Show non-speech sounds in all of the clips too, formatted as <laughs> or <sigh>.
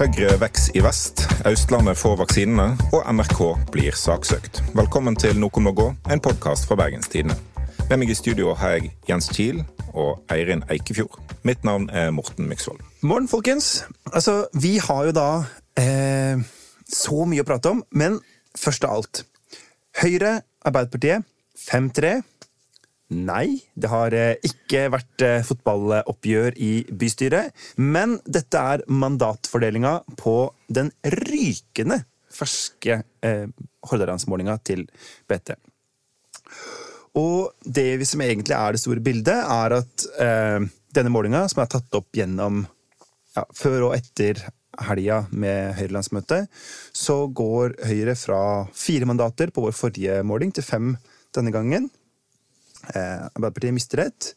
Høyre veks i vest, Østlandet får vaksinene, og NRK blir saksøkt. Velkommen til Noe må gå, en podkast fra Bergens Tidende. Med meg i studio har jeg Jens Kiel og Eirin Eikefjord. Mitt navn er Morten Myksvold. Morgen, folkens. Altså, vi har jo da eh, så mye å prate om, men først av alt Høyre, Arbeiderpartiet, 5-3. Nei, det har eh, ikke vært eh, fotballoppgjør i bystyret. Men dette er mandatfordelinga på den rykende ferske eh, Hordalandsmålinga til BT. Og det som egentlig er det store bildet, er at eh, denne målinga, som er tatt opp gjennom ja, før og etter helga med Høyre-landsmøtet, så går Høyre fra fire mandater på vår forrige måling til fem denne gangen. Eh, Arbeiderpartiet mister ett.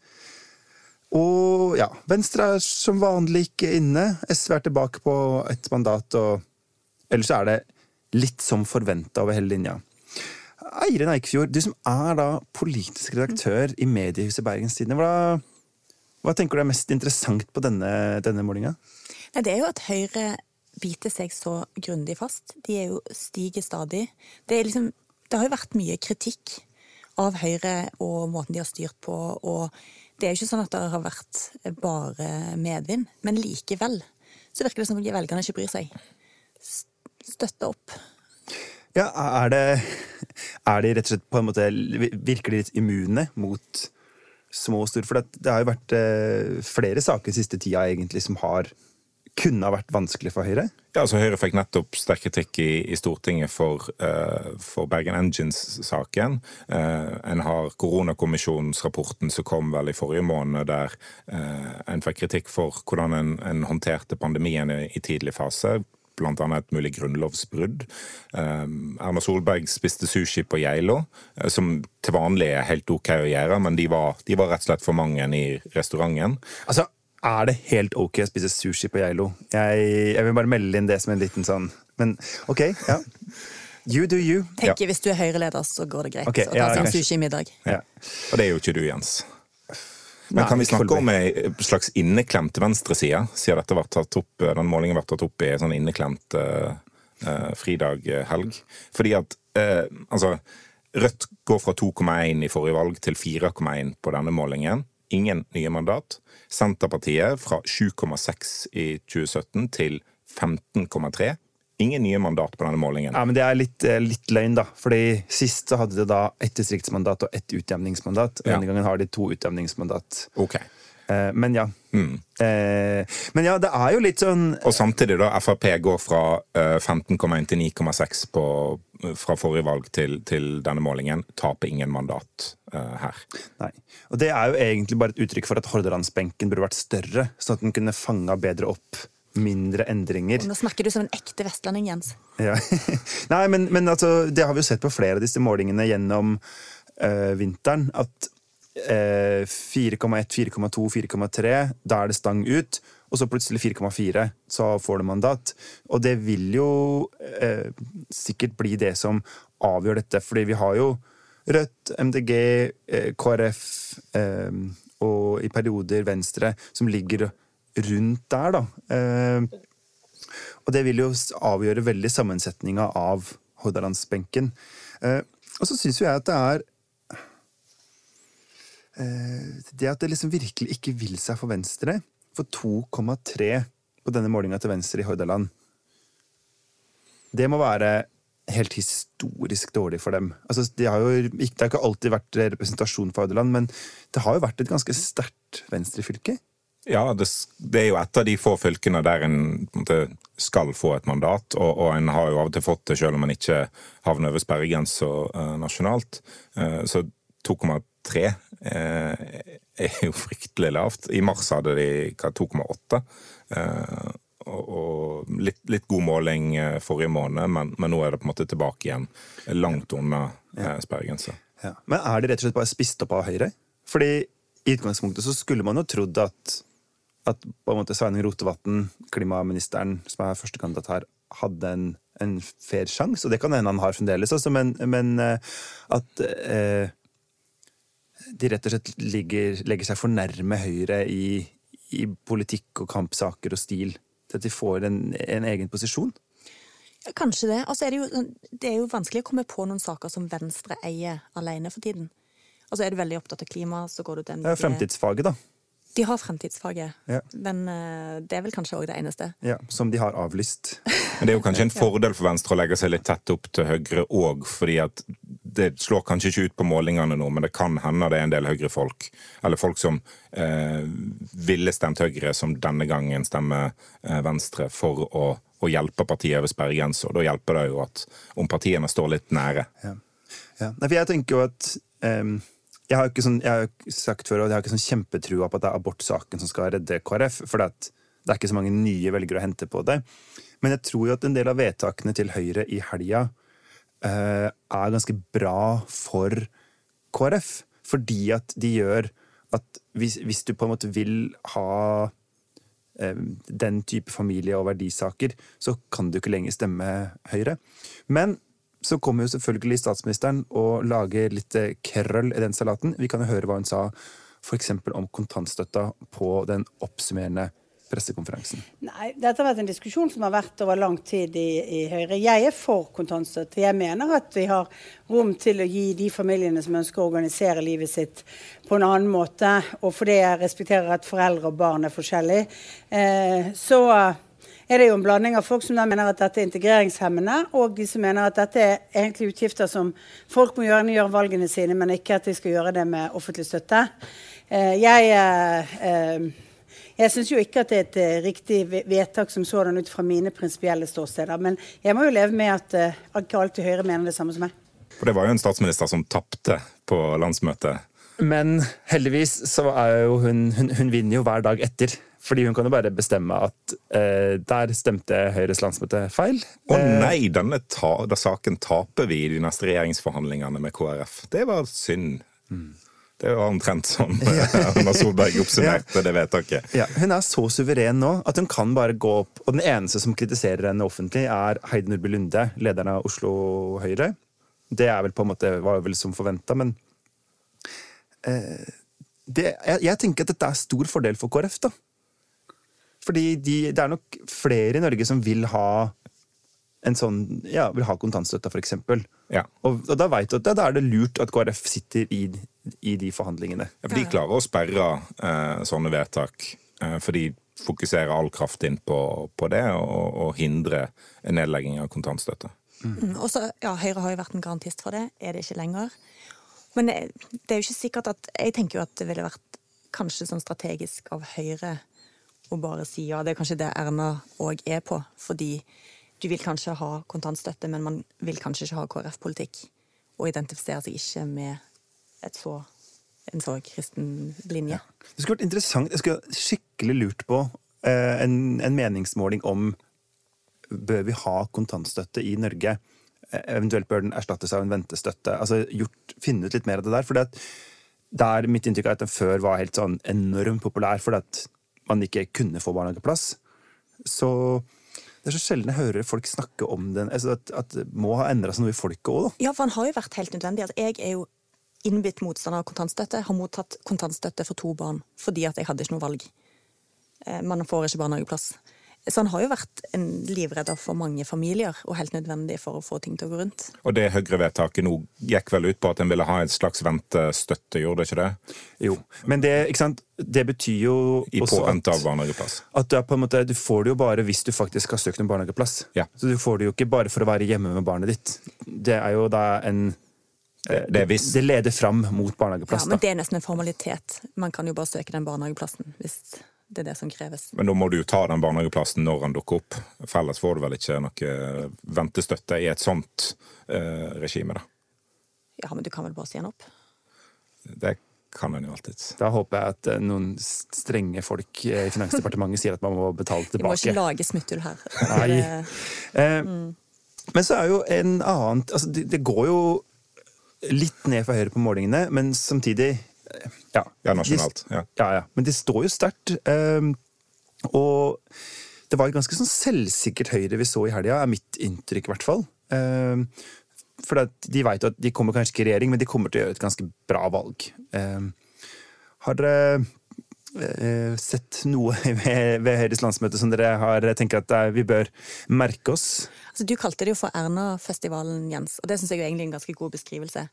Og ja, Venstre er som vanlig ikke inne. SV er tilbake på ett mandat, og ellers er det litt som forventa over hele linja. Eirin Eikfjord, du som er da politisk redaktør i mediehuset Bergens Tidende. Hva, hva, tenker du er mest interessant på denne, denne målinga? Det er jo at Høyre biter seg så grundig fast. De er jo stiger stadig. Det, liksom, det har jo vært mye kritikk av Høyre og måten de har styrt på. og Det er jo ikke sånn at det har vært bare medvind, men likevel så virker det som om velgerne ikke bryr seg. Støtte opp. Ja, er det Er de rett og slett på en måte Virker de litt immune mot små og store? For det har jo vært eh, flere saker siste tida egentlig som har kunne ha vært vanskelig for Høyre? Ja, altså Høyre fikk nettopp sterk kritikk i, i Stortinget for, uh, for Bergen Engines-saken. Uh, en har koronakommisjonsrapporten som kom vel i forrige måned, der uh, en fikk kritikk for hvordan en, en håndterte pandemien i, i tidlig fase bl.a. et mulig grunnlovsbrudd. Erna Solberg spiste sushi på Geilo, som til vanlig er helt OK å gjøre, men de var, de var rett og slett for mange i restauranten. Altså, er det helt ok å spise sushi på Geilo? Jeg, jeg, vil bare melde inn det som en liten sånn Men ok, ja. You do you. Tenker ja. Hvis du er Høyre-leder, så går det greit okay, å ta seg en sushi-middag. Ja. Og det er jo ikke du, Jens. Men kan vi snakke om ei slags inneklemt venstreside, siden dette var tatt opp, den målingen ble tatt opp i en sånn inneklemt uh, uh, fridag-helg? Fordi at uh, altså Rødt går fra 2,1 i forrige valg til 4,1 på denne målingen. Ingen nye mandat. Senterpartiet fra 7,6 i 2017 til 15,3. Ingen nye mandat på denne målingen. Ja, men Det er litt, eh, litt løgn, da. Fordi Sist så hadde de da ett distriktsmandat og ett utjevningsmandat. Og ja. Denne gangen har de to utjevningsmandat. Ok. Eh, men ja. Mm. Eh, men ja, det er jo litt sånn Og samtidig, da. Frp går fra 15,1 til 9,6 fra forrige valg til, til, denne målingen. Taper ingen mandat her. Nei. Og det er jo egentlig bare et uttrykk for at Hordalandsbenken burde vært større, sånn at den kunne fanga bedre opp mindre endringer. Nå snakker du som en ekte vestlending, Jens. Ja. <laughs> Nei, men, men altså, det har vi jo sett på flere av disse målingene gjennom øh, vinteren. At øh, 4,1, 4,2, 4,3, da er det stang ut. Og så plutselig 4,4, så får du mandat. Og det vil jo eh, sikkert bli det som avgjør dette, fordi vi har jo Rødt, MDG, KrF og i perioder Venstre som ligger rundt der, da. og det vil jo avgjøre veldig sammensetninga av Hordalandsbenken. og så syns jo jeg at det er Det at det liksom virkelig ikke vil seg for Venstre, for 2,3 på denne målinga til Venstre i Hordaland Det må være helt historisk dårlig for dem. Altså, de har jo, det har ikke alltid vært representasjon for Hordaland, men det har jo vært et ganske sterkt venstrefylke. Ja, det, det, er jo et av de få fylkene der en, en skal få et mandat. Og, og, en har jo av og til fått det, selv om en ikke havner over sperregrensa uh, nasjonalt. Uh, så 2,3 uh, er jo fryktelig lavt. I mars hadde de 2,8. Og, og litt, litt, god måling forrige måned, men, men, nå er det på en måte tilbake igjen. Langt unna ja. sperregrensa. Ja. Men er det rett og slett bare spist opp av Høyre? Fordi i utgangspunktet så skulle man jo trodd at at på en måte Sveinung Rotevatn, klimaministeren som er førstekandidat her, hadde en, en fair sjanse. Og det kan hende han har fremdeles, altså, men, men at uh, de rett og slett ligger, legger seg for nærme Høyre i, i, politikk og kampsaker og stil. til at de får en, en egen posisjon? Kanskje det. Altså er det, jo, det er jo vanskelig å komme på noen saker som Venstre eier alene for tiden. Altså Er du veldig opptatt av klima, så går du til Det er jo fremtidsfaget, da. De har fremtidsfaget, Ja. men eh, det er vel kanskje òg det eneste. Ja, som de har avlyst. <laughs> Men det er jo kanskje en fordel for Venstre å legge seg litt tett opp til Høyre òg, fordi at det slår kanskje ikke ut på målingene nå, men det kan hende det er en del Høyre-folk, eller folk som eh, ville stemt Høyre, som denne gangen stemmer eh, Venstre for å, å hjelpe partiet over sperregrensa. Da hjelper det jo at om partiene står litt nære. Ja. Ja. Nei, for jeg tenker jo at ehm, jeg har ikke sånn, jeg har sagt før, og jeg har ikke sånn kjempetrua på at det er abortsaken som skal redde KrF, for det, er ikke så mange nye velgere å hente på det. Men jeg tror jo at en del av vedtakene til Høyre i helga eh, er ganske bra for KrF. Fordi at de gjør at hvis, hvis du på en måte vil ha eh, den type familie- og verdisaker, så kan du ikke lenger stemme Høyre. Men så kommer jo selvfølgelig statsministeren og lager litt eh, krøll i den salaten. Vi kan jo høre hva hun sa f.eks. om kontantstøtta på den oppsummerende pressekonferansen. Nei, Dette har vært en diskusjon som har vært over lang tid i, i Høyre. Jeg er for kontantstøtte. Jeg mener at vi har rom til å gi de familiene som ønsker å organisere livet sitt på en annen måte, og fordi jeg respekterer at foreldre og barn er forskjellige, eh, så er det jo en blanding av folk som da mener at dette er integreringshemmende, og de som mener at dette er egentlig utgifter som folk må gjøre når de gjør valgene sine, men ikke at de skal gjøre det med offentlig støtte. Eh, jeg eh, eh, jeg syns jo ikke at det er et riktig vedtak som sådan ut fra mine prinsipielle ståsteder. Men jeg må jo leve med at ikke alltid Høyre mener det samme som meg. For det var jo en statsminister som tapte på landsmøtet. Men heldigvis så er jo hun, hun Hun vinner jo hver dag etter. Fordi hun kan jo bare bestemme at eh, der stemte Høyres landsmøte feil. Å nei, denne ta da saken taper vi i de neste regjeringsforhandlingene med KrF. Det var synd. Det var omtrent sånn <laughs> Erna Solberg oppsummerte det vedtaket. Ja, hun er så suveren nå at hun kan bare gå opp. Og den eneste som kritiserer henne offentlig, er Heidi Nordby Lunde, lederen av Oslo Høyre. Det er vel på en måte, var vel som forventa, men eh, det, jeg, jeg tenker at dette er stor fordel for KrF, da. Fordi de, det er nok flere i Norge som vil ha en sånn, ja, vil ha kontantstøtta, for eksempel. Ja. Og, og da vet du at da, da er det lurt at KrF sitter i, i de forhandlingene. Ja, for de klarer å sperre eh, sånne vedtak. Eh, for de fokuserer all kraft inn på, på det, og, og hindre en nedlegging av kontantstøtte. Mm, Og så, ja, Høyre har jo vært en garantist for det, er det ikke lenger. Men det, det er jo ikke sikkert at Jeg tenker jo at det ville vært kanskje sånn strategisk av Høyre å bare si ja. Det er kanskje det Erna òg er på. Fordi du vil kanskje ha kontantstøtte, men man vil kanskje ikke ha KrF-politikk. Og identifisere seg ikke med så, en så kristen linje. Det skulle vært interessant, jeg skulle skikkelig lurt på eh, en, en meningsmåling om bør vi ha kontantstøtte i Norge. Eh, Eventuelt bør den erstattes av en ventestøtte. Altså gjort, Finne ut litt mer av det der. For der mitt inntrykk er at den før var helt sånn enormt populær fordi at man ikke kunne få barnehageplass. Så det er så sjelden jeg hører folk snakke om den. Altså at, at det må ha endra seg noe i folket òg, da. Ja, for han har jo vært helt nødvendig. Altså, jeg er jo innbitt motstander av kontantstøtte. Har mottatt kontantstøtte for to barn fordi at jeg hadde ikke noe valg. Eh, Man får ikke barnehageplass. Så han har jo vært en livredder for mange familier, og helt nødvendig for å få ting til å gå rundt. Og det Høyre-vedtaket nå gikk vel ut på at en ville ha en slags ventestøtte, gjorde det ikke det? Jo. Men det, ikke sant? det betyr jo I også at av barnehageplass. At du, er på en måte, du får det jo bare hvis du faktisk har søkt om barnehageplass. Ja. Så du får det jo ikke bare for å være hjemme med barnet ditt. Det er jo da en Det, det hvis Det leder fram mot barnehageplass. Ja, men da. det er nesten en formalitet. Man kan jo bare søke den barnehageplassen hvis det er det som kreves. Men da må du jo ta den barnehageplassen når den dukker opp. For ellers får du vel ikke noe ventestøtte i et sånt eh, regime, da. Ja, men du kan vel bare si den opp? Det kan en jo alltids. Da håper jeg at eh, noen strenge folk eh, i Finansdepartementet sier at man må betale tilbake. Vi må ikke lage smutthull her. Nei. Eh, Men så er jo en annen altså det, det går jo litt ned for Høyre på målingene, men samtidig eh, Ja, Ja, nasjonalt. Ja. Ja, ja. Men det står jo sterkt. ehm, og det var et ganske sånn selvsikkert Høyre vi så i helga, er mitt inntrykk, i hvert fall. Ehm, for at de veit at de kommer kanskje ikke i regjering, men de kommer til å gjøre et ganske bra valg. Ehm, har dere eh, sett noe <laughs> ved, ved Høyres landsmøte som dere har tenker at eh, vi bør merke oss? Altså, du kalte det jo for Erna-festivalen, Jens, og det syns jeg er egentlig en ganske god beskrivelse.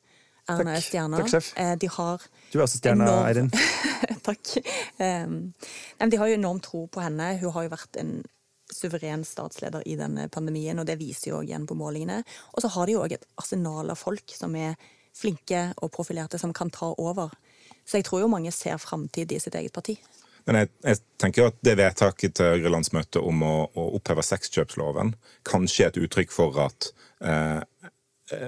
Erna er stjerna. Takk, sjef. Eh, De har Du er også stjerna, Eirin. <laughs> Takk. De har jo enorm tro på henne. Hun har jo vært en suveren statsleder i denne pandemien, og det viser jo igjen på målingene. Og så har de jo òg et arsenal av folk som er flinke og profilerte, som kan ta over. Så jeg tror jo mange ser framtid i sitt eget parti. Men jeg, jeg tenker jo at det vedtaket til Høyre landsmøte om å, å oppheve sexkjøpsloven kanskje er et uttrykk for at eh,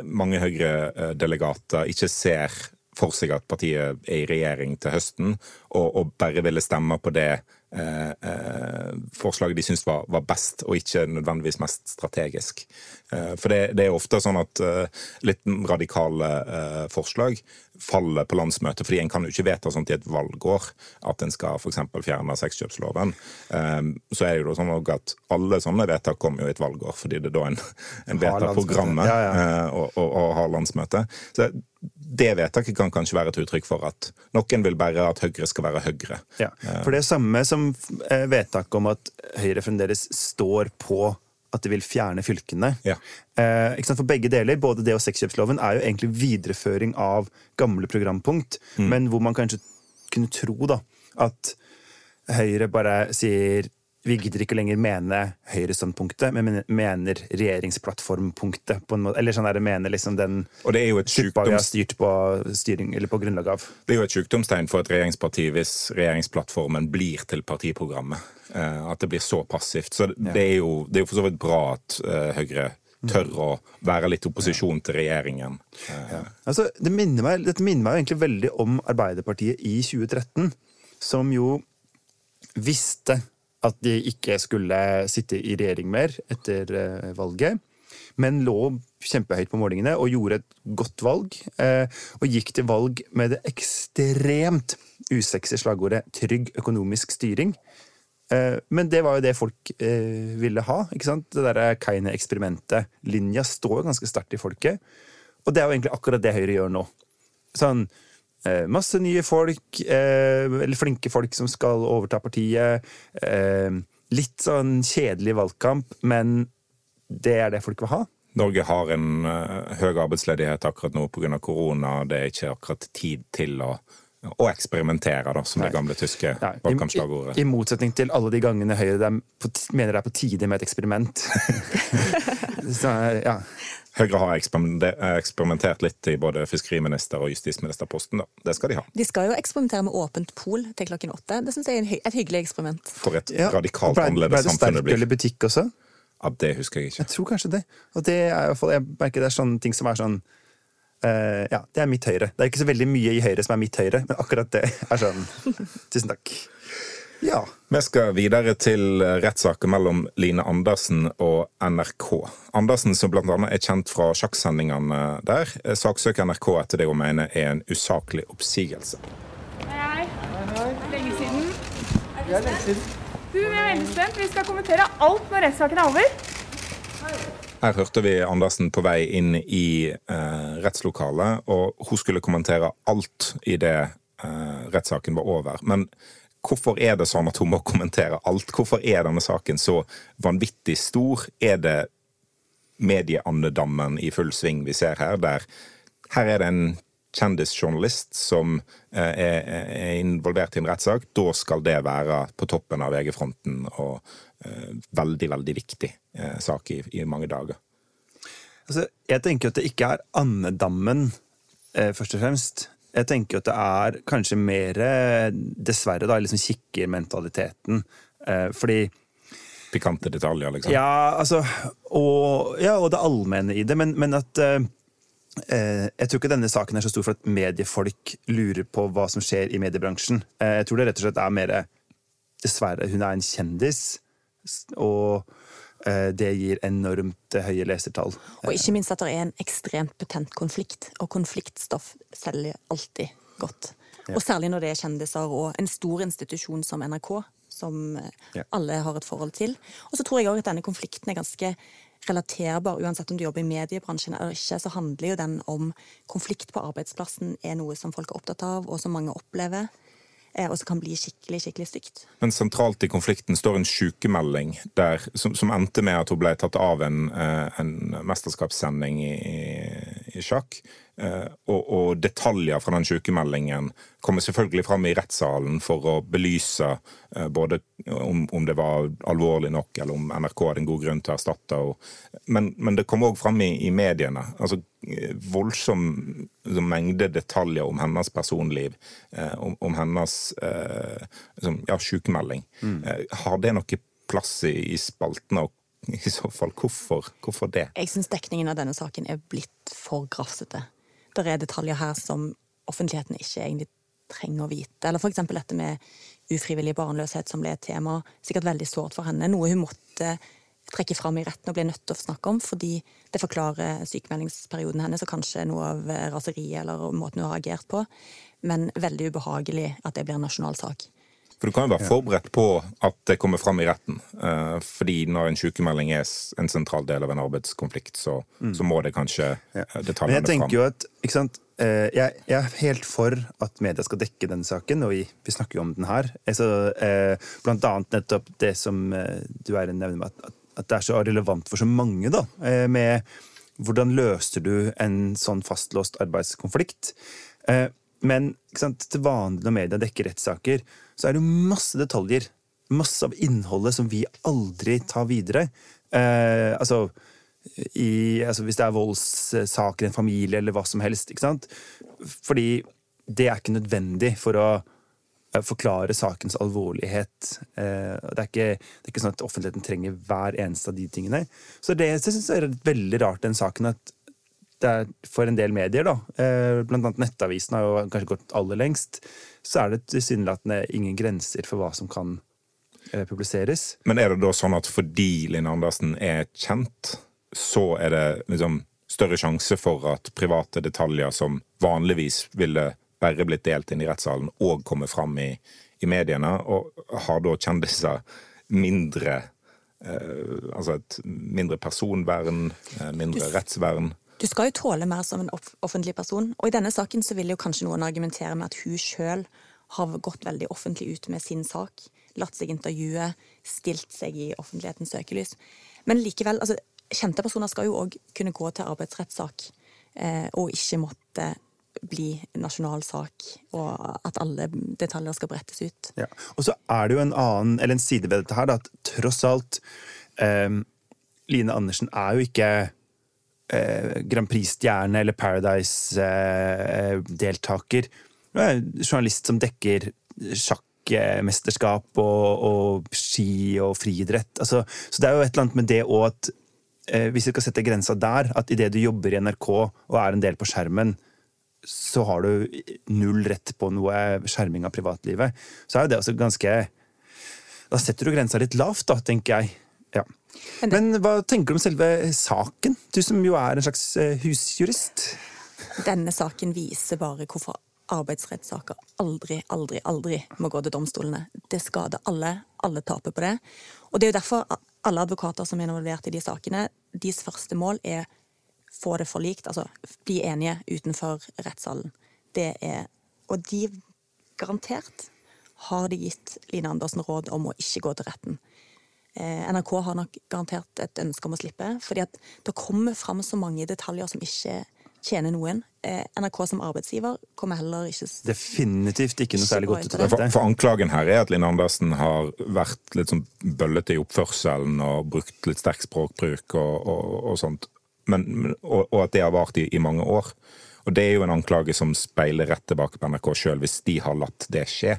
mange Høyre-delegater ikke ser for seg at partiet er i regjering til høsten, og, og bare ville stemme på det eh, eh, forslaget de syntes var, var best, og ikke nødvendigvis mest strategisk. Eh, for det, det er ofte sånn at eh, litt radikale eh, forslag faller på landsmøtet, fordi en kan jo ikke vedta sånt i et valgår, at en skal f.eks. fjerne sexkjøpsloven. Eh, så er det jo sånn at alle sånne vedtak kommer jo i et valgår, fordi det er da en, en vedtar programmet Ja, ja. eh, og, og, og har landsmøte. Så det vedtaket kan kanskje være et uttrykk for at noen vil bare at Høyre skal være Høyre. Ja, for det er samme som eh, vedtaket om at Høyre fremdeles står på at de vil fjerne fylkene. Ja. Eh? For begge deler, både det og sexkjøpsloven, er jo egentlig videreføring av gamle programpunkt, men hvor man kanskje kunne tro da, at Høyre bare sier vi gidder ikke lenger mene Høyre-standpunktet, men men- mener regjeringsplattformpunktet. på en måte. Eller sånn der, mener liksom den Og det er jo et suppa vi har styrt på, styring, eller på grunnlag av. Det er jo et sykdomstegn for et regjeringsparti hvis regjeringsplattformen blir til partiprogrammet. Eh, at det blir så passivt. Så det er jo, det er jo for så vidt bra at eh, Høyre tør å være litt opposisjon til regjeringen. Eh, Altså, det minner meg, dette minner meg egentlig veldig om Arbeiderpartiet i 2013, som jo visste at de ikke skulle sitte i regjering mer etter eh, valget, men lå kjempehøyt på målingene og gjorde et godt valg. Eh, og gikk til valg med det ekstremt usexy slagordet 'trygg økonomisk styring'. Eh, Men det var jo det folk ville ha. ikke sant? Det derre Keine-eksperimentet. Linja står jo ganske sterkt i folket. Og det er jo egentlig akkurat det Høyre gjør nå. Sånn Masse nye folk, eh, eller flinke folk som skal overta partiet. Eh, litt sånn kjedelig valgkamp, men det er det folk vil ha. Norge har en eh, høy arbeidsledighet akkurat nå pga. korona. Det er ikke akkurat tid til å, å eksperimentere, da, som det gamle tyske valgkampslagordet. i, i, motsetning til alle de gangene Høyre på, mener det er på tide med et eksperiment. <laughs> <laughs> Så, ja. Høyre har eksperimentert litt i både fiskeriminister- og justisministerposten. da. Det skal de ha. De skal jo eksperimentere med åpent pol til klokken åtte. Det syns jeg er et hyggelig eksperiment. For et Ja. radikalt Ble- annerledes ble det samfunn det sterkøl i butikk også? Ja, Det husker jeg ikke. Jeg tror kanskje det. Og det er i hvert fall, jeg merker det er sånne ting som er sånn Uh, Ja, det er mitt høyre. Det er ikke så veldig mye i Høyre som er mitt høyre, men akkurat det er sånn Tusen takk. Ja. Vi skal videre til eh, rettssaken mellom Line Andersen og NRK. Andersen, som annet er kjent fra sjakksendingene der, eh, saksøker NRK etter det hun mener er en usaklig oppsigelse. Hei, hei. Lenge siden. Du, vi er veldig spent. Vi skal kommentere alt når rettssaken er over. Her hørte vi Andersen på vei inn i eh, rettslokalet, og hun skulle kommentere alt idet eh, rettssaken var over. Men hvorfor er det sånn at hun må kommentere alt? Hvorfor er denne saken så vanvittig stor? Er det medieandedammen i full sving vi ser her, der her er det en kjendisjournalist som eh, er, er involvert i en rettssak. Da skal det være på toppen av VG-fronten og eh, veldig, veldig viktig eh, sak i, i mange dager. Altså, jeg tenker at det ikke er andedammen, først og fremst. Jeg tenker at det er kanskje mer, eh, dessverre, da, liksom kikkermentaliteten. Eh, fordi Pikante detaljer, liksom. Ja, altså Og, ja, og det allmenne i det, men, men at eh, eh, Jeg tror ikke denne saken er så stor for at mediefolk lurer på hva som skjer i mediebransjen. Eh, jeg tror det rett og slett er mer Dessverre, hun er en kjendis, og det gir enormt eh, høye lesertall. Og ikke minst at det er en ekstremt potent konflikt, og konfliktstoff selger alltid godt. Og særlig når det er kjendiser og en stor institusjon som NRK, som eh, Ja. alle har et forhold til. Og så tror jeg òg at denne konflikten er ganske relaterbar, uansett om du jobber i mediebransjen eller ikke, så handler jo den om konflikt på arbeidsplassen er noe som folk er opptatt av, og som mange opplever. Eh, og som kan bli skikkelig skikkelig stygt. Men sentralt i konflikten står en sykemelding som, som endte med at hun ble tatt av en, eh, en mesterskapssending i, i sjakk. Eh, og, og, detaljer fra den sykemeldingen kommer selvfølgelig fram i rettssalen for å belyse eh, både om, om, det var alvorlig nok, eller om NRK hadde en god grunn til å erstatte henne. Men, men, det kom òg fram i, i, mediene. altså eh, Voldsom liksom, mengde detaljer om hennes personliv, om, om hennes eh, liksom, ja, sykemelding. Mm. har det noe plass i, i spaltene? og <laughs> i så fall, hvorfor, hvorfor det? Jeg syns dekningen av denne saken er blitt for grafsete det er detaljer her som offentligheten ikke egentlig trenger å vite. Eller f.eks. dette med ufrivillig barnløshet, som ble et tema. Sikkert veldig sårt for henne. Noe hun måtte trekke fram i retten og ble nødt til å snakke om, fordi det forklarer sykemeldingsperioden hennes og kanskje noe av raseriet eller måten hun har agert på. Men veldig ubehagelig at det blir en nasjonal sak. For du kan jo være forberedt på at det kommer fram i retten. Eh, fordi når en sykemelding er en sentral del av en arbeidskonflikt, så, mm. så må det kanskje ja. Eh, detaljene fram. Men jeg tenker jo at, ikke sant, eh, jeg, jeg, er helt for at media skal dekke denne saken, og vi, vi snakker jo om den her. Altså, blant annet nettopp det som du er nevner med, at, at, det er så relevant for så mange, da. Med hvordan løser du en sånn fastlåst arbeidskonflikt? Men sant, til vanlig når media dekker rettssaker, så er det masse detaljer. Masse av innholdet som vi aldri tar videre. Eh, altså, i, altså, Hvis det er voldssaker i en familie eller hva som helst. ikke sant? Fordi det er ikke nødvendig for å eh, forklare sakens alvorlighet. Eh, det, er ikke, det, er ikke, sånn at offentligheten trenger hver eneste av de tingene. Så det, det synes jeg er veldig rart, den saken, at det er for en del medier, da, eh, blant annet Nettavisen har jo kanskje gått aller lengst, så er det tilsynelatende ingen grenser for hva som kan eh, publiseres. Men er det da sånn at fordi Linn Andersen er kjent, så er det liksom større sjanse for at private detaljer som vanligvis ville bare blitt delt inn i rettssalen, òg kommer fram i, i, mediene? Og har da kjendiser mindre eh, Altså et mindre personvern, eh, mindre rettsvern? Du skal jo tåle mer som en offentlig person. Og i denne saken så vil jo kanskje noen argumentere med at hun sjøl har gått veldig offentlig ut med sin sak. Latt seg intervjue, stilt seg i offentlighetens søkelys. Men likevel, altså, kjente personer skal jo òg kunne gå til arbeidsrettssak, eh, og ikke måtte bli nasjonal sak, og at alle detaljer skal brettes ut. Ja. Og så er det jo en annen, eller en side ved dette her, da, at tross alt eh, Line Andersen er jo ikke eh, Grand Prix-stjerne eller Paradise-deltaker. Eh, journalist som dekker sjakkmesterskap og, og, ski og friidrett. Altså, så det er jo et eller annet med det òg at eh, hvis vi skal sette grensa der, at idet du jobber i NRK og er en del på skjermen, så har du null rett på noe skjerming av privatlivet. Så er jo det også ganske Da setter du grensa litt lavt, da, tenker jeg. Ja. Men, hva tenker du om selve saken, du som jo er en slags eh, husjurist? Denne saken viser bare hvorfor arbeidsrettssaker aldri, aldri, aldri må gå til domstolene. Det skader alle. Alle taper på det. Og det er jo derfor alle advokater som er involvert i de sakene, deres første mål er få det forlikt, altså bli enige utenfor rettssalen. Det er Og de garantert har de gitt Line Andersen råd om å ikke gå til retten. Eh, NRK har nok garantert et ønske om å slippe, fordi at det kommer fram så mange detaljer som ikke tjener noen. Eh, NRK som arbeidsgiver kommer heller ikke Definitivt ikke noe særlig godt ut av dette. For, for, anklagen her er at Linn Andersen har vært litt sånn bøllete i oppførselen og brukt litt sterk språkbruk og, og, og sånt, Men, og, og, at det har vart i, i mange år. Og det er jo en anklage som speiler rett tilbake på NRK sjøl, hvis de har latt det skje.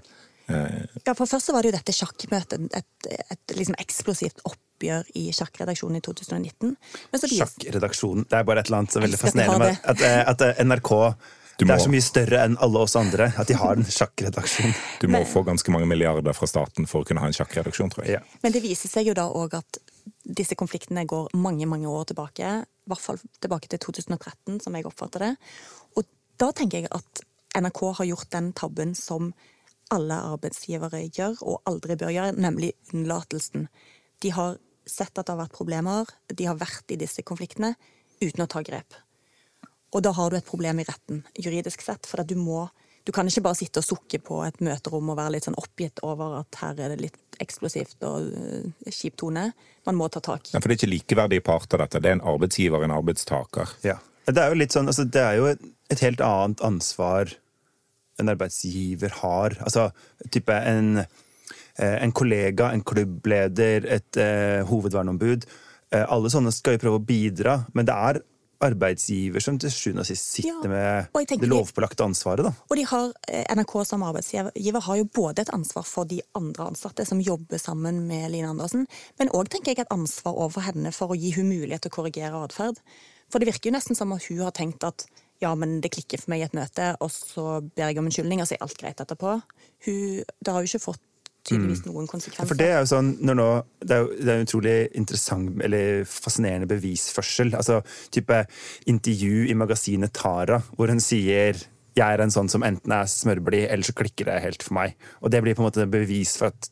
Ja, for Først så var det jo dette sjakkmøtet, et, et, et liksom eksplosivt oppgjør i sjakkredaksjonen i 2019. Sjakkredaksjonen, det er bare et eller annet som er veldig fascinerende med at, at, at NRK det er så mye større enn alle oss andre at de har en sjakkredaksjon. <laughs> Du må Men, få ganske mange milliarder fra staten for å kunne ha en sjakkredaksjon, tror jeg. Ja. Men det viser seg jo da òg at disse konfliktene går mange, mange år tilbake. I hvert fall tilbake til 2013, som jeg oppfatter det. Og da tenker jeg at NRK har gjort den tabben som alle arbeidsgivere gjør, og aldri bør gjøre, nemlig unnlatelsen. De har sett at det har vært problemer, de har vært i disse konfliktene uten å ta grep. Og da har du et problem i retten, juridisk sett, for at du må Du kan ikke bare sitte og sukke på et møterom og være litt sånn oppgitt over at her er det litt eksplosivt og uh, kjip tone. Man må ta tak. Ja, for det er ikke likeverdige parter, dette. Det er en arbeidsgiver og en arbeidstaker. Ja. Det er jo litt sånn, altså, det er jo et helt annet ansvar en arbeidsgiver har. Altså type en, eh, en kollega, en klubbleder, et eh, hovedverneombud. Eh, alle sånne skal jo prøve å bidra, men det er arbeidsgiver som til sjuende og sist sitter Ja, og med det de- lovpålagte ansvaret. da. Og de har, NRK som arbeidsgiver har jo både et ansvar for de andre ansatte som jobber sammen med Line Andersen, men òg et ansvar overfor henne for å gi hun mulighet til å korrigere atferd. For det virker jo nesten som at hun har tenkt at ja, men det klikker for meg i et møte, og så ber jeg om unnskyldning, og så er alt greit etterpå. Hun, det har jo ikke fått tydeligvis noen konsekvenser. For det er jo sånn, nå, det er jo det er en utrolig interessant eller fascinerende bevisførsel. Altså type intervju i magasinet Tara, hvor hun sier jeg er en sånn som enten er smørblid, eller så klikker det helt for meg. Og det blir på en måte bevis for at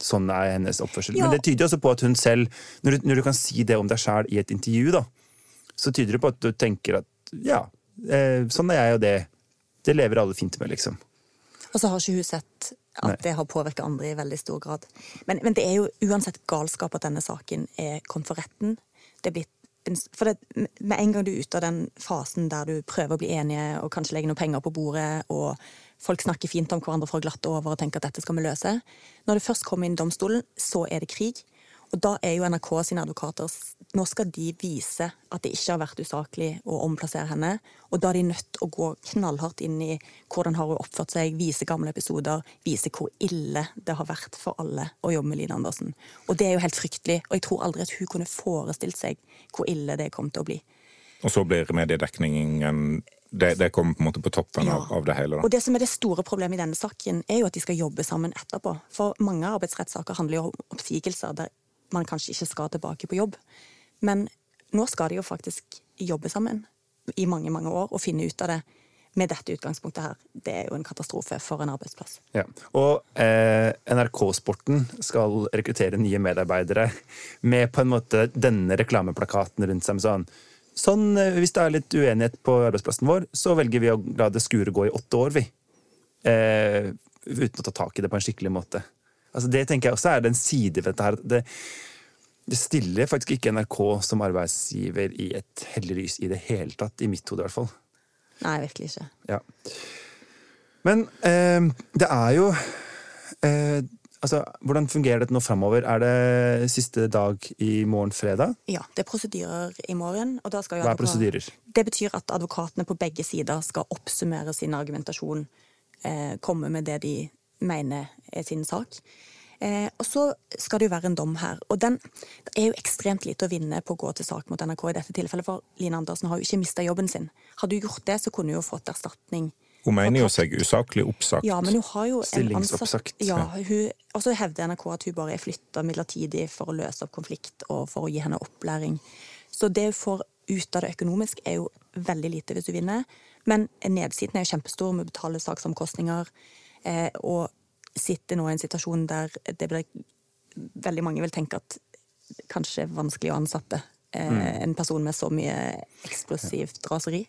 sånn er hennes oppførsel. Ja. Men det tyder også på at hun selv, når du, når du kan si det om deg sjæl i et intervju, da, så tyder det på at du tenker at ja, sånn er jeg, og det, det lever alle fint med, liksom. Og så har ikke hun sett at Nei. det har påvirket andre i veldig stor grad. Men, men det er jo uansett galskap at denne saken er kommet for retten. Det er blitt for det, med en gang du er ute av den fasen der du prøver å bli enige og kanskje legge noen penger på bordet, og folk snakker fint om hverandre for å glatte over og tenker at dette skal vi løse Når det først kommer inn i domstolen, så er det krig. Og da er jo NRK sine advokater Nå skal de vise at det ikke har vært usaklig å omplassere henne. Og da er de nødt til å gå knallhardt inn i hvordan har hun oppført seg, vise gamle episoder, vise hvor ille det har vært for alle å jobbe med Line Andersen. Og det er jo helt fryktelig, og jeg tror aldri at hun kunne forestilt seg hvor ille det kom til å bli. Og så blir mediedekningen Det, det kommer på en måte på toppen Ja. av, av det hele. Da. Og det som er det store problemet i denne saken, er jo at de skal jobbe sammen etterpå. For mange arbeidsrettssaker handler jo om oppsigelser der man kanskje ikke skal tilbake på jobb. Men nå skal de jo faktisk jobbe sammen i mange, mange år og finne ut av det med dette utgangspunktet her. Det er jo en katastrofe for en arbeidsplass. Ja. Og eh, NRK-sporten skal rekruttere nye medarbeidere med på en måte denne reklameplakaten rundt seg sånn Sånn, eh, Hvis det er litt uenighet på arbeidsplassen vår, så velger vi å la det skure gå i åtte år, vi. Eh, uten å ta tak i det på en skikkelig måte. Altså Det tenker jeg også er den side ved dette her. Det, det stiller faktisk ikke NRK som arbeidsgiver i et heldig lys i det hele tatt. I mitt hode, i hvert fall. Nei, virkelig ikke. Ja. Men eh, det er jo eh, Altså, Hvordan fungerer dette nå framover? Er det siste dag i morgen fredag? Ja, det er prosedyrer i morgen. Og da skal jo Hva er prosedyrer? Det betyr at advokatene på begge sider skal oppsummere sin argumentasjon, eh, komme med det de mener er sin sak. Eh, og så skal det jo være en dom her. Og den det er jo ekstremt lite å vinne på å gå til sak mot NRK i dette tilfellet, for Line Andersen har jo ikke mista jobben sin. Hadde hun gjort det, så kunne hun jo fått erstatning. Hun mener jo seg usaklig oppsagt. Ja, men hun har jo en Stillingsoppsagt, ansatt Ja, hun, og så hevder NRK at hun bare er flytta midlertidig for å løse opp konflikt og for å gi henne opplæring. Så det hun får ut av det økonomisk, er jo veldig lite hvis hun vinner. Men nedsiden er jo kjempestor med å betale saksomkostninger, og sitter nå i en situasjon der det blir Veldig mange vil tenke at kanskje er vanskelig å ansette eh, en person med så mye eksplosivt raseri.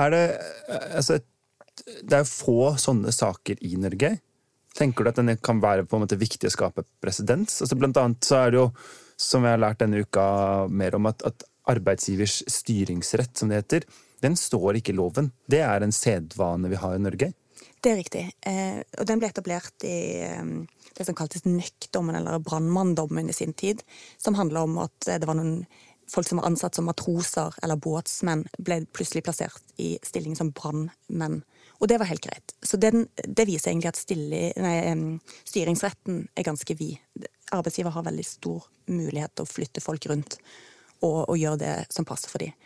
Er det eh, altså, Det er få sånne saker i Norge. Tenker du at den kan være på en måte viktig å skape presedens? Altså, blant annet så er det jo, som jeg har lært denne uka mer om, at, at arbeidsgivers styringsrett, som det heter, den står ikke i loven. Det er en sedvane vi har i Norge. Det er riktig. Eh, og den ble etablert i eh, det som kaltes NØK-dommen, eller brannmanndommen i sin tid, som handla om at eh, det var noen folk som var ansatt som matroser eller båtsmenn, ble plutselig plassert i stilling som brannmenn. Og det var helt greit. Så den, det viser egentlig at stille, nei, styringsretten er ganske vid. Arbeidsgiver har veldig stor mulighet til å flytte folk rundt og, og gjøre det som passer for dem.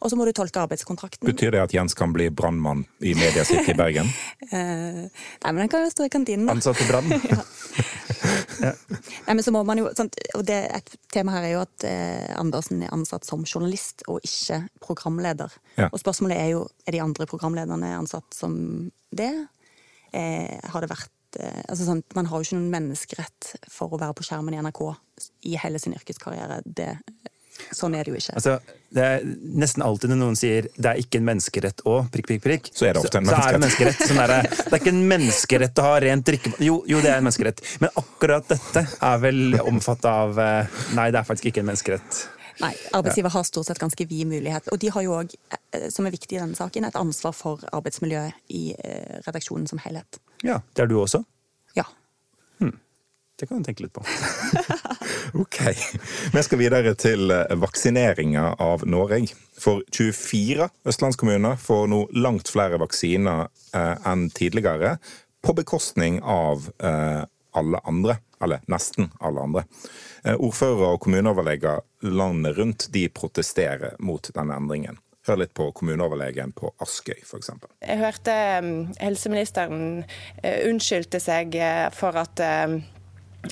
Og så må du tolke arbeidskontrakten. Betyr det at Jens kan bli brannmann i Media City i <laughs> Bergen? Eh, nei, men han kan jo stå i kantinen. Ansatt i brann. <laughs> Nei, men så må man jo, sant, og det, Et tema her er jo at eh, Andersen er ansatt som journalist og ikke programleder. Ja. Og spørsmålet er jo er de andre programlederne ansatt som det. Eh, har det vært eh, altså sånn, Man har jo ikke noen menneskerett for å være på skjermen i NRK i hele sin yrkeskarriere. Det, Sånn er det jo ikke. Altså, det er nesten alltid når noen sier 'det er ikke en menneskerett å', prikk, prikk, prikk, Så er det ofte en så, så er det menneskerett. Sånn er <laughs> det er ikke en menneskerett å ha rent drikkevann jo, jo, det er en menneskerett, men akkurat dette er vel omfattet av eh, Nei, det er faktisk ikke en menneskerett. Nei, arbeidsgiver har stort sett ganske vid mulighet. Og de har jo òg, som er viktig i denne saken, et ansvar for arbeidsmiljøet i eh, redaksjonen som helhet. Ja, Det er du også. Det kan du tenke litt på. <laughs> Ok. Vi skal videre til eh, vaksineringa av Norge. For 24 østlandskommuner får nå langt flere vaksiner eh, enn tidligere, på bekostning av eh, alle andre. Eller nesten alle andre. Ordførere og kommuneoverleger landet rundt de protesterer mot denne endringen. Hør litt på kommuneoverlegen på Askøy, f.eks. Jeg hørte helseministeren unnskyldte seg for at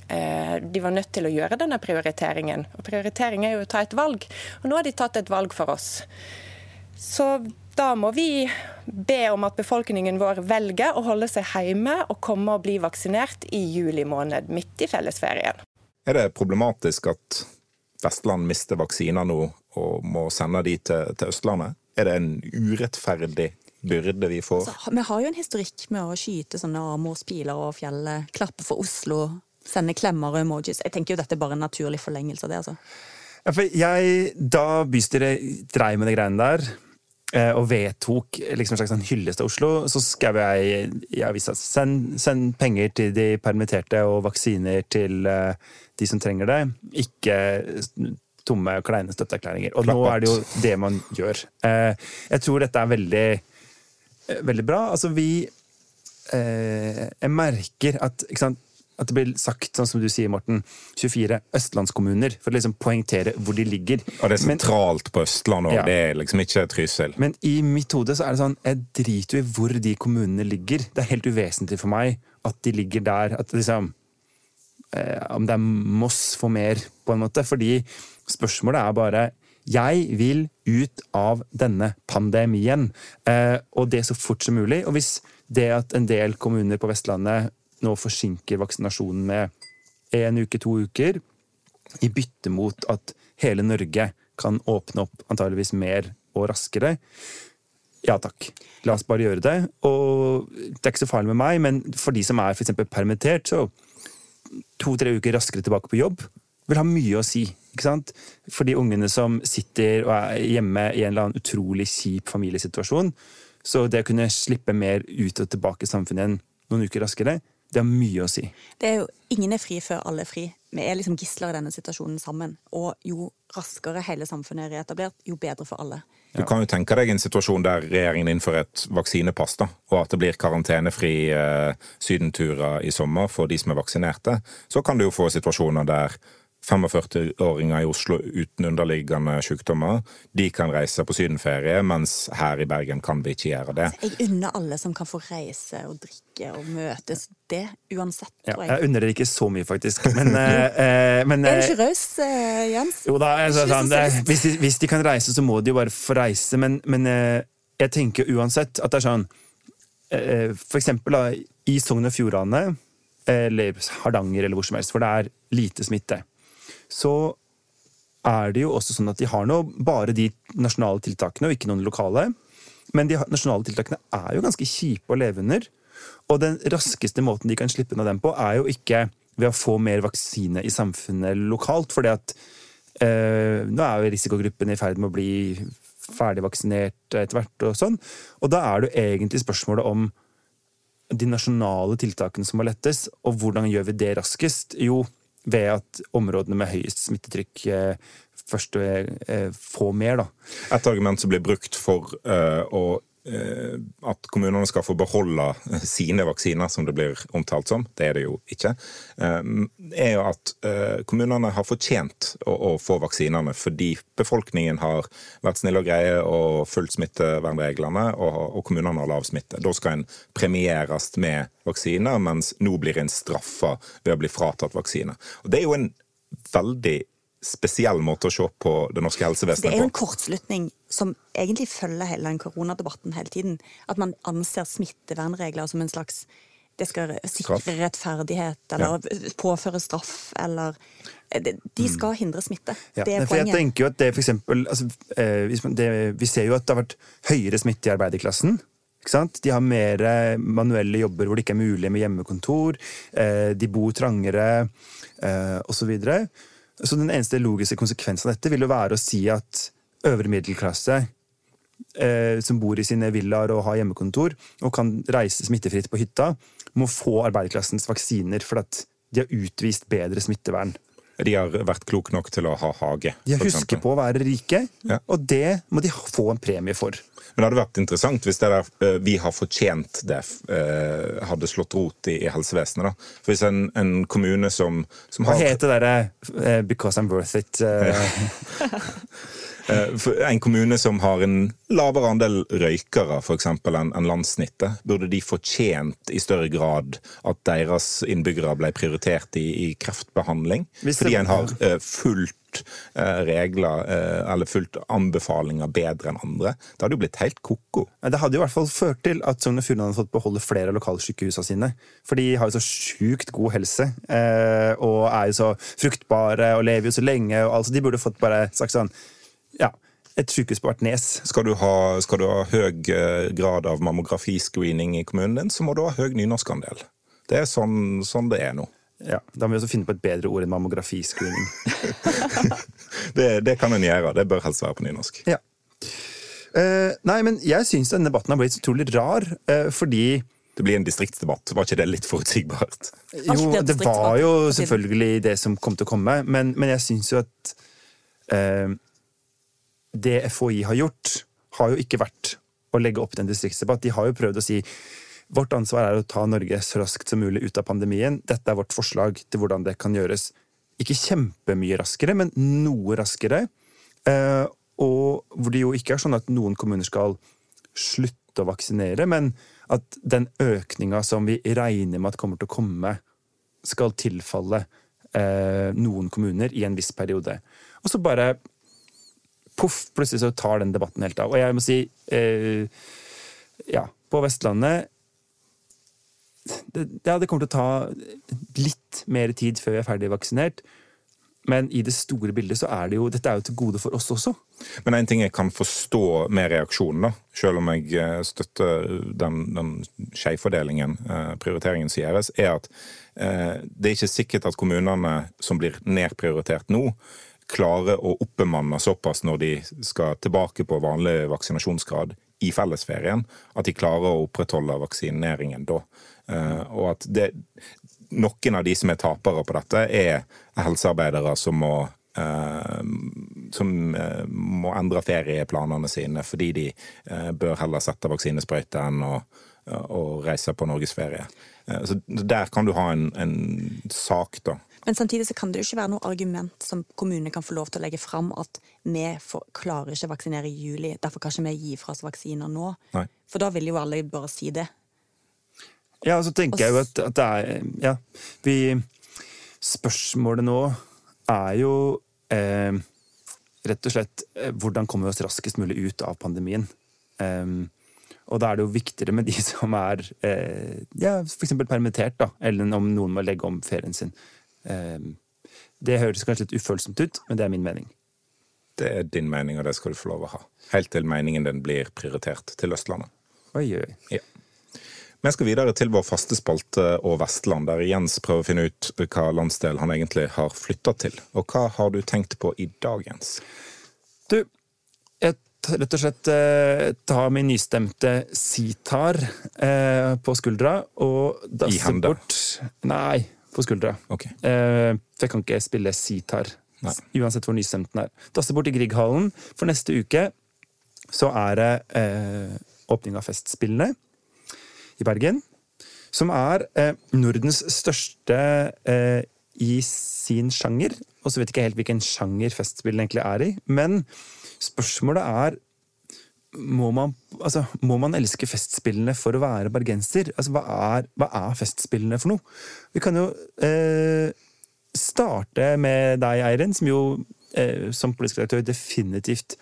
de var nødt til å gjøre denne prioriteringen. Og prioritering er jo å ta et valg, og nå har de tatt et valg for oss. Så da må vi be om at befolkningen vår velger å holde seg hjemme og komme og bli vaksinert i juli måned, midt i fellesferien. Er det problematisk at Vestland mister vaksiner nå og må sende de til, til Østlandet? Er det en urettferdig byrde vi får? Altså, vi har jo en historikk med å skyte sånne Amors-piler og fjellet, klappe for Oslo, sende klemmer og emojis. Jeg tenker jo dette er bare en naturlig forlengelse av det, altså. Ja, for jeg, da bystyret dreiv med de greiene der, eh, og vedtok liksom en slags sånn hyllest av Oslo, så skrev jeg i avisa send, send penger til de permitterte og vaksiner til eh, de som trenger det. Ikke tomme, kleine støtteerklæringer. Og nå er det jo det man gjør. Eh, Jeg tror dette er veldig, veldig bra. Altså, vi eh, Jeg merker at ikke sant, at det blir sagt, sånn som du sier, Morten, 24 østlandskommuner, for å liksom poengtere hvor de ligger. Og det er Men- sentralt på Østlandet òg, Ja. det er liksom ikke Trysil. Men i mitt hode så er det sånn, jeg driter jo i hvor de kommunene ligger. Det er helt uvesentlig for meg at de ligger der. At liksom eh, Om det er Moss for mer, på en måte. Fordi spørsmålet er bare Jeg vil ut av denne pandemien, eh, og det så fort som mulig. Og hvis det at en del kommuner på Vestlandet nå forsinker vaksinasjonen med en uke, to uker, i bytte mot at hele Norge kan åpne opp antageligvis mer og raskere. Ja takk, la oss bare gjøre det. Og det er ikke så farlig med meg, men for de som er eksempel permittert, så to-tre uker raskere tilbake på jobb vil ha mye å si. ikke sant? For de ungene som sitter og er hjemme i en eller annen utrolig kjip familiesituasjon. Så det å kunne slippe mer ut og tilbake i samfunnet igjen noen uker raskere, det har mye å si. Det er jo, Ingen er fri før alle er fri. Vi er liksom gisler i denne situasjonen sammen. Og jo raskere hele samfunnet er reetablert, jo bedre for alle. Du kan jo tenke deg en situasjon der regjeringen innfører et vaksinepass, da, og at det blir karantenefri eh, sydenturer i sommer for de som er vaksinerte. Så kan du jo få situasjoner der 45-åringer i Oslo uten underliggende sykdommer de kan reise på sydenferie, mens her i Bergen kan vi ikke gjøre det. Jeg unner alle som kan få reise og drikke og møtes det, uansett, tror jeg jeg. unner det ikke så mye, faktisk. Men, <laughs> eh, eh, men Er du eh, ikke raus, eh, Jens? Jo da, altså, sånn, det, hvis, de, hvis de kan reise, så må de jo bare få reise, men, men jeg tenker uansett at det er sånn eh, For eksempel da, i Sogn og Fjordane, eller Hardanger eller hvor som helst, for det er lite smitte, så er det jo også sånn at de har nå bare de nasjonale tiltakene, og ikke noen lokale. Men de nasjonale tiltakene er jo ganske kjipe å leve under. Og den raskeste måten de kan slippe unna dem på, er jo ikke ved å få mer vaksine i samfunnet lokalt. fordi at eh, nå er jo risikogruppen i ferd med å bli ferdigvaksinert etter hvert. Og sånn. Og da er det jo egentlig spørsmålet om de nasjonale tiltakene som må lettes, og hvordan gjør vi det raskest? Jo, ved at områdene med høyest smittetrykk eh, først eh, får mer, da. Et argument som blir brukt for eh, å eh, at kommunene skal få beholde sine vaksiner, som det blir omtalt som, det er det jo ikke, eh, er jo at eh, kommunene har fortjent å, få vaksinene fordi befolkningen har vært snille og greie og fulgt smittevernreglene, og, kommunene har lav smitte. Da skal en premieres med vaksiner, mens nå blir en straffa ved å bli fratatt vaksine. Og Det er jo en veldig spesiell måte å se på det norske Det helsevesenet er jo på. en kortslutning som egentlig følger hele den koronadebatten hele tiden. At man anser smittevernregler som en slags det skal sikre Straff. rettferdighet eller påføre straff eller eh, De skal hindre smitte. Ja, det er poenget. jeg tenker jo at det for eksempel, altså, eh, hvis man, det, Vi ser jo at det har vært høyere smitte i arbeiderklassen. Ikke sant? De har mer eh, manuelle jobber hvor det ikke er mulig med hjemmekontor. De bor trangere, osv. Så, videre. Så den eneste logiske konsekvensen av dette vil jo være å si at øvre middelklasse eh, som bor i sine villaer og har hjemmekontor, og kan reise smittefritt på hytta, må få arbeiderklassens vaksiner for at de har utvist bedre smittevern. De har vært kloke nok til å ha hage. De har husket på å være rike, Ja. og det må de få en premie for. Men det hadde vært interessant hvis det der eh, 'vi har fortjent det' eh, hadde slått rot i, helsevesenet. da. For Hvis en, en kommune som, som Hva har heter det derre eh, 'because I'm worth it'? <laughs> <laughs> eh, En kommune som har en lavere andel røykere for eksempel, enn landssnittet, burde de fortjent i større grad at deres innbyggere ble prioritert i, i kreftbehandling? Fordi en har eh, fulgt eh, regler eller fulgt anbefalinger bedre enn andre. Det hadde jo blitt helt ko-ko. Det hadde jo i hvert fall ført til at Sogn og Fjordane hadde fått beholde flere av lokalsykehusene sine. For de har jo så sjukt god helse, og er jo så fruktbare og lever jo så lenge. og altså De burde fått bare sagt sånn Ja, et sykehus på hvert nes. Skal du ha, skal du ha høy eh, grad av mammografiscreening i kommunen din, så må du ha høy nynorskandel. Det er sånn, sånn det er nå. Ja, Da må vi også finne på et bedre ord enn mammografiscreening. <laughs> Det, det kan en gjøre. Det bør helst være på nynorsk. Ja. Uh, nei, men jeg syns denne debatten har blitt så utrolig rar, uh, fordi Det blir en distriktsdebatt. Var ikke det litt forutsigbart? Jo, det var jo selvfølgelig det som kom til å komme, men, men jeg syns jo at eh, det FHI har gjort, har jo ikke vært å legge opp til en distriktsdebatt. De har jo prøvd å si vårt ansvar er å ta Norge så raskt som mulig ut av pandemien. Dette er vårt forslag til hvordan det kan gjøres. Ikke kjempemye raskere, men noe raskere. Eh, og hvor det jo ikke er sånn at noen kommuner skal slutte å vaksinere, men at den økninga som vi regner med at kommer til å komme, skal tilfalle eh, noen kommuner i en viss periode. Og så bare poff, plutselig så tar den debatten helt av. Og jeg må si, eh, ja, på Vestlandet det, ja, det kommer til å ta litt mer tid før vi er ferdig vaksinert. Men i det store bildet så er det jo Dette er jo til gode for oss også. Men en ting jeg kan forstå med reaksjonen, da, selv om jeg eh, støtter den, den skjevfordelingen, eh, prioriteringen som gjøres, er at eh, det er ikke sikkert at kommunene som blir nedprioritert nå, klarer å oppbemanne såpass når de skal tilbake på vanlig vaksinasjonsgrad i fellesferien, at de klarer å opprettholde vaksineringen da. Eh, og at det, noen av de som er tapere på dette, er helsearbeidere som må eh, som eh, må endre ferieplanene sine fordi de bør heller sette vaksinesprøyte enn å, å reise på norgesferie. Så der kan du ha en, en sak, da. Men samtidig så kan det jo ikke være noe argument som kommunene kan få lov til å legge fram at vi får, klarer ikke å vaksinere i juli, derfor kan ikke vi gi fra oss vaksiner nå. Nei. For da vil jo alle bare si det. Ja, og så tenker jeg jo at, at det er Ja, vi Spørsmålet nå er jo eh, rett og slett eh, hvordan kommer vi oss raskest mulig ut av pandemien. Um, og da er det jo viktigere med de <laughs> som er eh, ja, f.eks. permittert, da, eller om noen må legge om ferien sin. Em, det høres kanskje litt ufølsomt ut, men det er min mening. Det er din mening, og det skal du få lov å ha. Helt til meningen din blir prioritert til Østlandet. Oi, oi. Ja. Vi skal videre til vår faste spalte og Vestland, der Jens prøver å finne ut hva landsdel han egentlig har flytta til. Og hva har du tenkt på i dag, Jens? Du, jeg rett og slett eh, tar min nystemte sitar eh, på skuldra og dasser bort Nei, på skuldra. Okay. Eh, for jeg kan ikke spille sitar uansett hvor nystemt den er. Tasse bort i Grieghallen, for neste uke så er det eh, åpning av Festspillene i Bergen. Som er eh, Nordens største eh, i sin sjanger. Og så vet jeg ikke helt hvilken sjanger Festspillene egentlig er i. Men spørsmålet er må man, altså, må man elske Festspillene for å være bergenser? Altså, hva er, hva er Festspillene for noe? Vi kan jo eh, starte med deg, Eirin, som jo eh, som politisk redaktør definitivt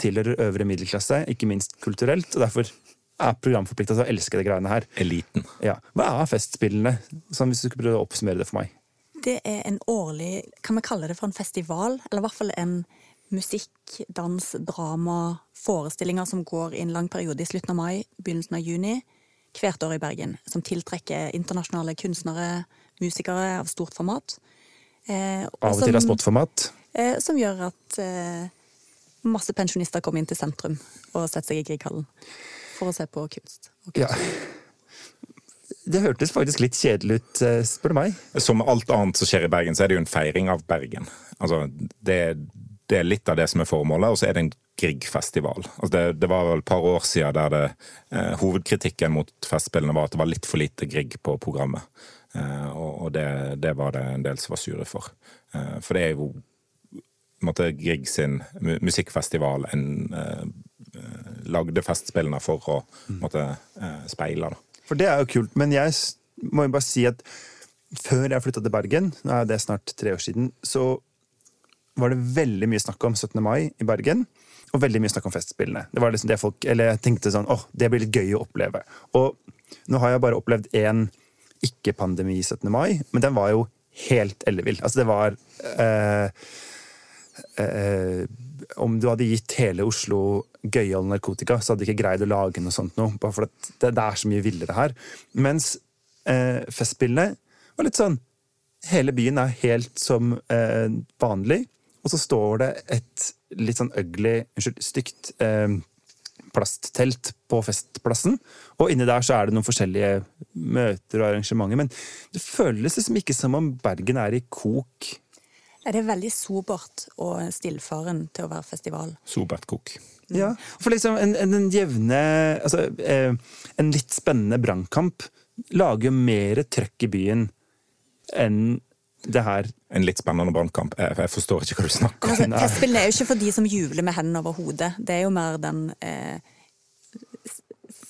tilhører øvre middelklasse, ikke minst kulturelt. og Derfor er programforplikta til å elske de greiene her. Eliten. Ja. Hva er Festspillene? Sånn, hvis du skulle prøve å oppsummere det for meg. Det er en årlig Kan vi kalle det for en festival? Eller i hvert fall en musikk, dans, drama, forestillinger som går i en lang periode i slutten av mai, begynnelsen av juni, hvert år i Bergen. Som tiltrekker internasjonale kunstnere, musikere av stort format. Eh, og Av og til av smått. Eh, som gjør at eh, masse pensjonister kommer inn til sentrum og setter seg i Grieghallen for å se på kunst. Og Ja. Det hørtes faktisk litt kjedelig ut, eh, spør du meg. Som alt annet som skjer i Bergen, så er det jo en feiring av Bergen. Altså, det, det er litt av det som er formålet, og så er det en Grieg-festival. Altså det, det var vel et par år siden der det, eh, hovedkritikken mot Festspillene var at det var litt for lite Grieg på programmet. Eh, og og det, det var det en del som var sure for. Eh, for det er jo måtte Grieg sin musikkfestival en eh, eh, lagde Festspillene for å måtte, eh, speile. da. For det er jo kult, men jeg må jo bare si at før jeg flytta til Bergen, nå er det snart tre år siden, så var det veldig mye snakk om 17. mai i Bergen. Og veldig mye snakk om Festspillene. Det var liksom det folk, eller tenkte sånn, åh, det blir litt gøy å oppleve. Og nå har jeg bare opplevd én ikke-pandemi 17. mai, men den var jo helt ellevill. Altså, det var eh, eh, Om du hadde gitt hele Oslo gøyal narkotika, så hadde de ikke greid å lage noe sånt noe. Bare for at det, det er så mye villere her. Mens eh, Festspillene var litt sånn Hele byen er helt som eh, vanlig, og så står det et litt sånn ugly, unnskyld, stygt eh, plasttelt på Festplassen. Og inni der så er det noen forskjellige møter og arrangementer. Men det føles liksom ikke som om Bergen er i kok. Er det veldig sobert og stillfaren til å være festival? Sobert kok. Ja, for liksom en, en, en jevne altså, eh, En litt spennende brannkamp lager jo mer trøkk i byen enn det her. En litt spennende brannkamp. Jeg, jeg forstår ikke hva du snakker om. Altså, Testspillene er jo ikke for de som jubler med hendene over hodet. Det er jo mer den eh,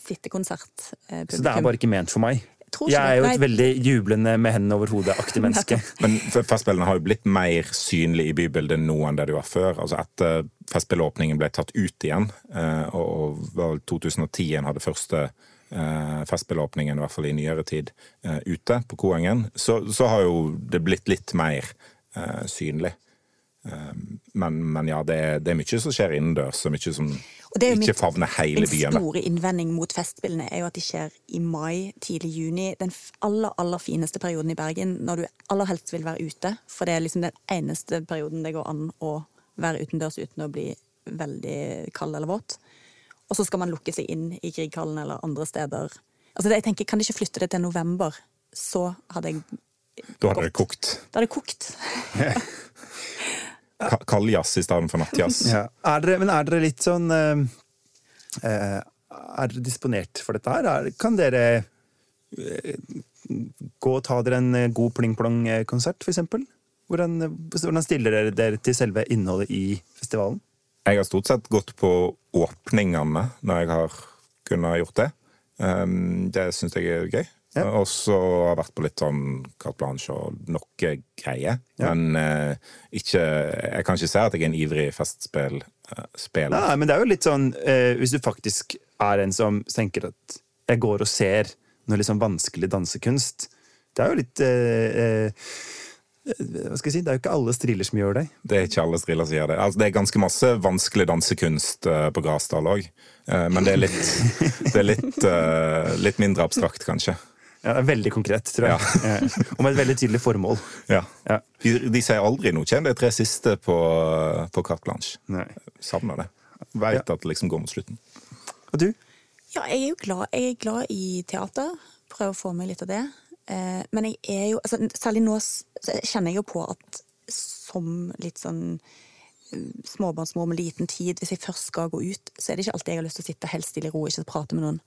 sittekonsert. Eh, Så det er bare ikke ment for meg. Jeg er jo et veldig jublende med hendene over hodet-aktig menneske. Men Festspillene har jo blitt mer synlig i bybildet nå enn det de var før. Altså Etter Festspillåpningen ble tatt ut igjen, eh, og 2010 en hadde første Festspillåpningen, i hvert fall i nyere tid, eh, ute på Koengen, så, så har jo det blitt litt mer eh, synlig. Eh, Men, men ja, det er, det er mye som skjer innendørs, og mye som ikke favner hele byen. en store innvending mot Festspillene er jo at de skjer i mai, tidlig juni. Den aller, aller fineste perioden i Bergen, når du aller helst vil være ute. For det er liksom den eneste perioden det går an å være utendørs uten å bli veldig kald eller våt. Og så skal man lukke seg inn i Grieghallen eller andre steder. Altså jeg tenker, Kan de ikke flytte det til november? Så hadde jeg Da hadde det kokt. Da hadde det kokt. <laughs> Kald jazz i stedet for nattjazz. Ja. Er dere, men er dere litt sånn eh, eh, Er dere disponert for dette her? Er, kan dere eh, gå og ta dere en eh, god pling-plong-konsert, for eksempel? Hvordan, eh, hvordan stiller dere dere til selve innholdet i festivalen? Jeg har stort sett gått på åpningene når jeg har kunnet gjort det. Um, det syns jeg er gøy. Ja. Og så har jeg vært på litt sånn carte blanche og noe greier. Ja. Men eh, ikke Jeg kan ikke si at jeg er en ivrig festspiller. Nei, men det er jo litt sånn eh, Hvis du faktisk er en som tenker at jeg går og ser noe sånn vanskelig dansekunst Det er jo litt eh, eh, Hva skal jeg si? Det er jo ikke alle striller som gjør det. Det er ikke alle striller som gjør det. Altså, det er ganske masse vanskelig dansekunst eh, på Grasdal òg. men det er litt, det er litt, eh, litt mindre abstrakt, kanskje. Ja, det er Veldig konkret, tror jeg. Ja. <laughs> Og med et veldig tydelig formål. Ja. Ja. De, de sier aldri noe kjent, de tre siste på, på carte blanche. Nei. Savner det. Veit at det liksom går mot slutten. Og du? Ja, jeg er jo glad, jeg er glad i teater. Prøver å få med litt av det. Eh, men jeg er jo altså, Særlig nå så kjenner jeg jo på at som litt sånn eh, småbarnsmor med liten tid, hvis jeg først skal gå ut, så er det ikke alltid jeg har lyst til å sitte helt stille i ro og ikke prate med noen.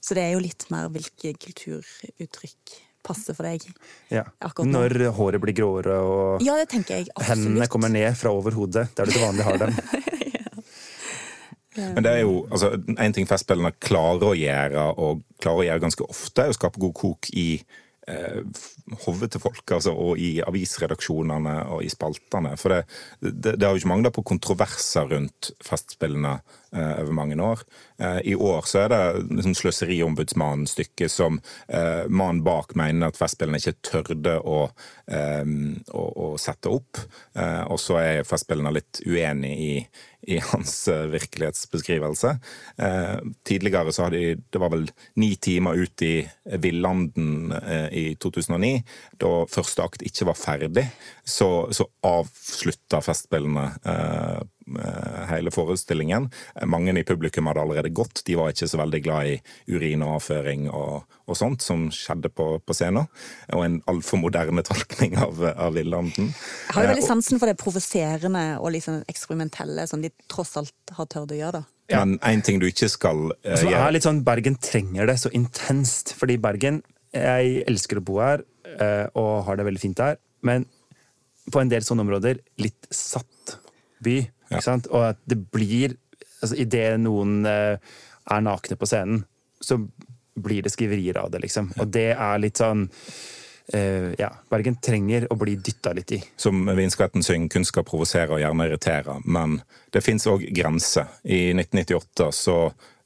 Så det er jo litt mer hvilke kulturuttrykk passer for deg. Ja. Når håret blir gråere og Ja, det jeg hendene kommer ned fra over hodet, der du til vanlig har dem. <laughs> Men det er jo altså, en ting Festspillene klarer å gjøre, og klarer å gjøre ganske ofte, er å skape god kok i eh, hovete folk, altså, og i avisredaksjonene og i spaltene. For det, det, det har jo ikke mangla på kontroverser rundt Festspillene eh, over mange år. Eh, I år så er det liksom Sløseriombudsmannen-stykket som eh, mannen bak mener at Festspillene ikke tørde å, eh, å, å sette opp. Eh, og så er Festspillene litt uenig i i hans uh, virkelighetsbeskrivelse. Eh, tidligere så hadde de Det var vel ni timer ut i Villanden eh, i 2009, da første akt ikke var ferdig. Så, så avslutta Festspillene hele forestillingen. Mange i publikum hadde allerede gått. De var ikke så veldig glad i urin og avføring og, og sånt som skjedde på, på scenen. Og en altfor moderne tolkning av, av Lillehamten. Jeg har jo veldig sansen for det provoserende og liksom eksperimentelle som de tross alt har tørt å gjøre. da. Ja. Men én ting du ikke skal uh, så er litt sånn, Bergen trenger det så intenst. Fordi Bergen Jeg elsker å bo her og har det veldig fint der. Men på en del sånne områder litt satt by. Ja. Og at det blir altså Idet noen uh, er nakne på scenen, så blir det skriverier av det, liksom. Og det er litt sånn Uh, ja, Bergen trenger å bli dytta litt i. Som Vinskvetten synger, kunnskap provoserer og gjerne irriterer, men det fins òg grenser. I 1998 så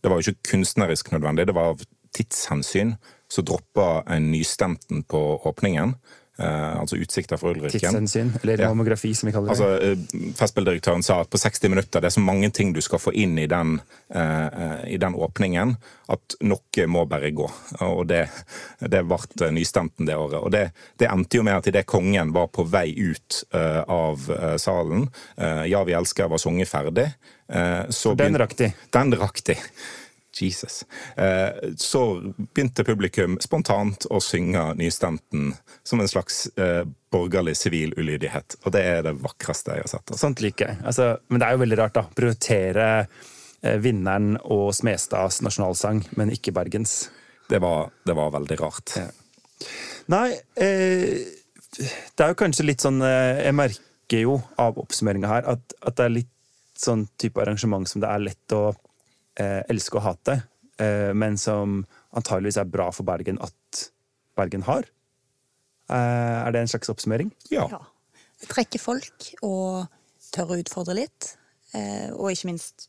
Det var jo ikke kunstnerisk nødvendig, det var av tidshensyn. Så droppa en nystemten på åpningen. Uh, altså utsikter for Ulriken. Tidshensyn, eller ja. mammografi, som vi kaller det. Altså, uh, Festspilldirektøren sa at på 60 minutter det er så mange ting du skal få inn i den, uh, i den åpningen, at noe må bare gå. Og det, det ble nystemten det året. Og det, det endte jo med at idet kongen var på vei ut av salen, Ja, vi elsker var sunget ferdig, så Den rakk de. Den rakk de. Jesus. Eh, så begynte publikum spontant å synge nystemten som en slags eh, borgerlig sivil ulydighet. Og det er det vakreste jeg har sett. Altså. Sånt liker jeg. Altså, men det er jo veldig rart, da. Prioritere eh, vinneren og Smestads nasjonalsang, men ikke Bergens. Det var, det var veldig rart. Ja. Nei, eh, det er jo kanskje litt sånn Jeg merker jo av oppsummeringa her at, at det er litt sånn type arrangement som det er lett å eh, elske og hate, eh, men som antageligvis er bra for Bergen at Bergen har. Eh, er det en slags oppsummering? Ja. ja. Trekke folk og tørre å utfordre litt. Eh, og ikke minst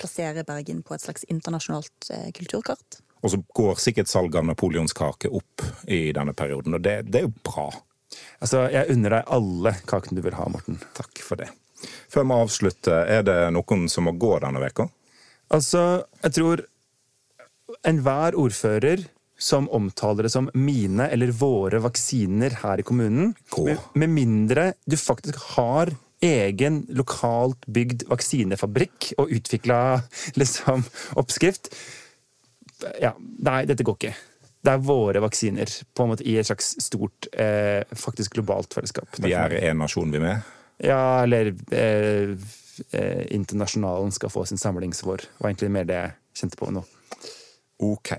plassere Bergen på et slags internasjonalt eh, kulturkart. Og så går sikkert salget av napoleonskake opp i denne perioden, og det, det er jo bra. Altså, Jeg unner deg alle kakene du vil ha, Morten. Takk for det. Før vi avslutter, er det noen som må gå denne veka? Altså, jeg tror enhver ordfører som omtaler det som mine eller våre vaksiner her i kommunen, med, med, mindre du faktisk har egen lokalt bygd vaksinefabrikk og utvikla <laughs> liksom, oppskrift Ja, nei, dette går ikke. Det er våre vaksiner på en måte i et slags stort, eh, faktisk globalt fellesskap. Vi er en nasjon, vi med? Ja, eller eh, eh, Internasjonalen skal få sin samlingsvår. Det var egentlig mer det jeg kjente på nå. Ok.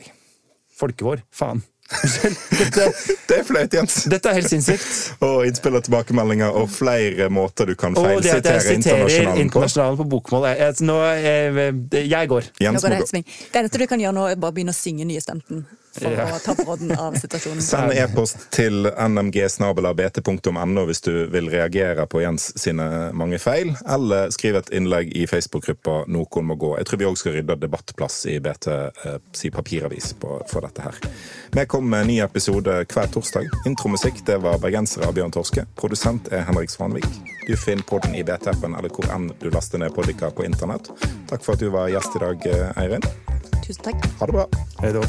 Folkevår. Faen. dette, det er flaut, Jens. Dette er helt sinnssykt. og innspill og tilbakemeldinger og flere måter du kan feilsitere internasjonalen, internasjonalen på. på bokmål. Jeg, nå, jeg, jeg går. Jens nå går det, det eneste du kan gjøre nå, er bare begynne å synge nystemten for ja. å ta brodden av situasjonen. <laughs> Send e-post til nmg.bt.no hvis du vil reagere på Jens sine mange feil, eller skriv et innlegg i Facebook-gruppa 'Noen må gå'. Jeg tror vi òg skal rydde debattplass i BT eh, si papiravis på, for dette her. Vi kommer med en ny episode hver torsdag. Intromusikk det var bergensere av Bjørn Torske. Produsent er Henrik Svanvik. Du finner podden i BT-appen eller hvor enn du laster ned poddiker på internett. Takk for at du var gjest i dag, eh, Eirin. Tusen takk. Ha det bra. Hei da.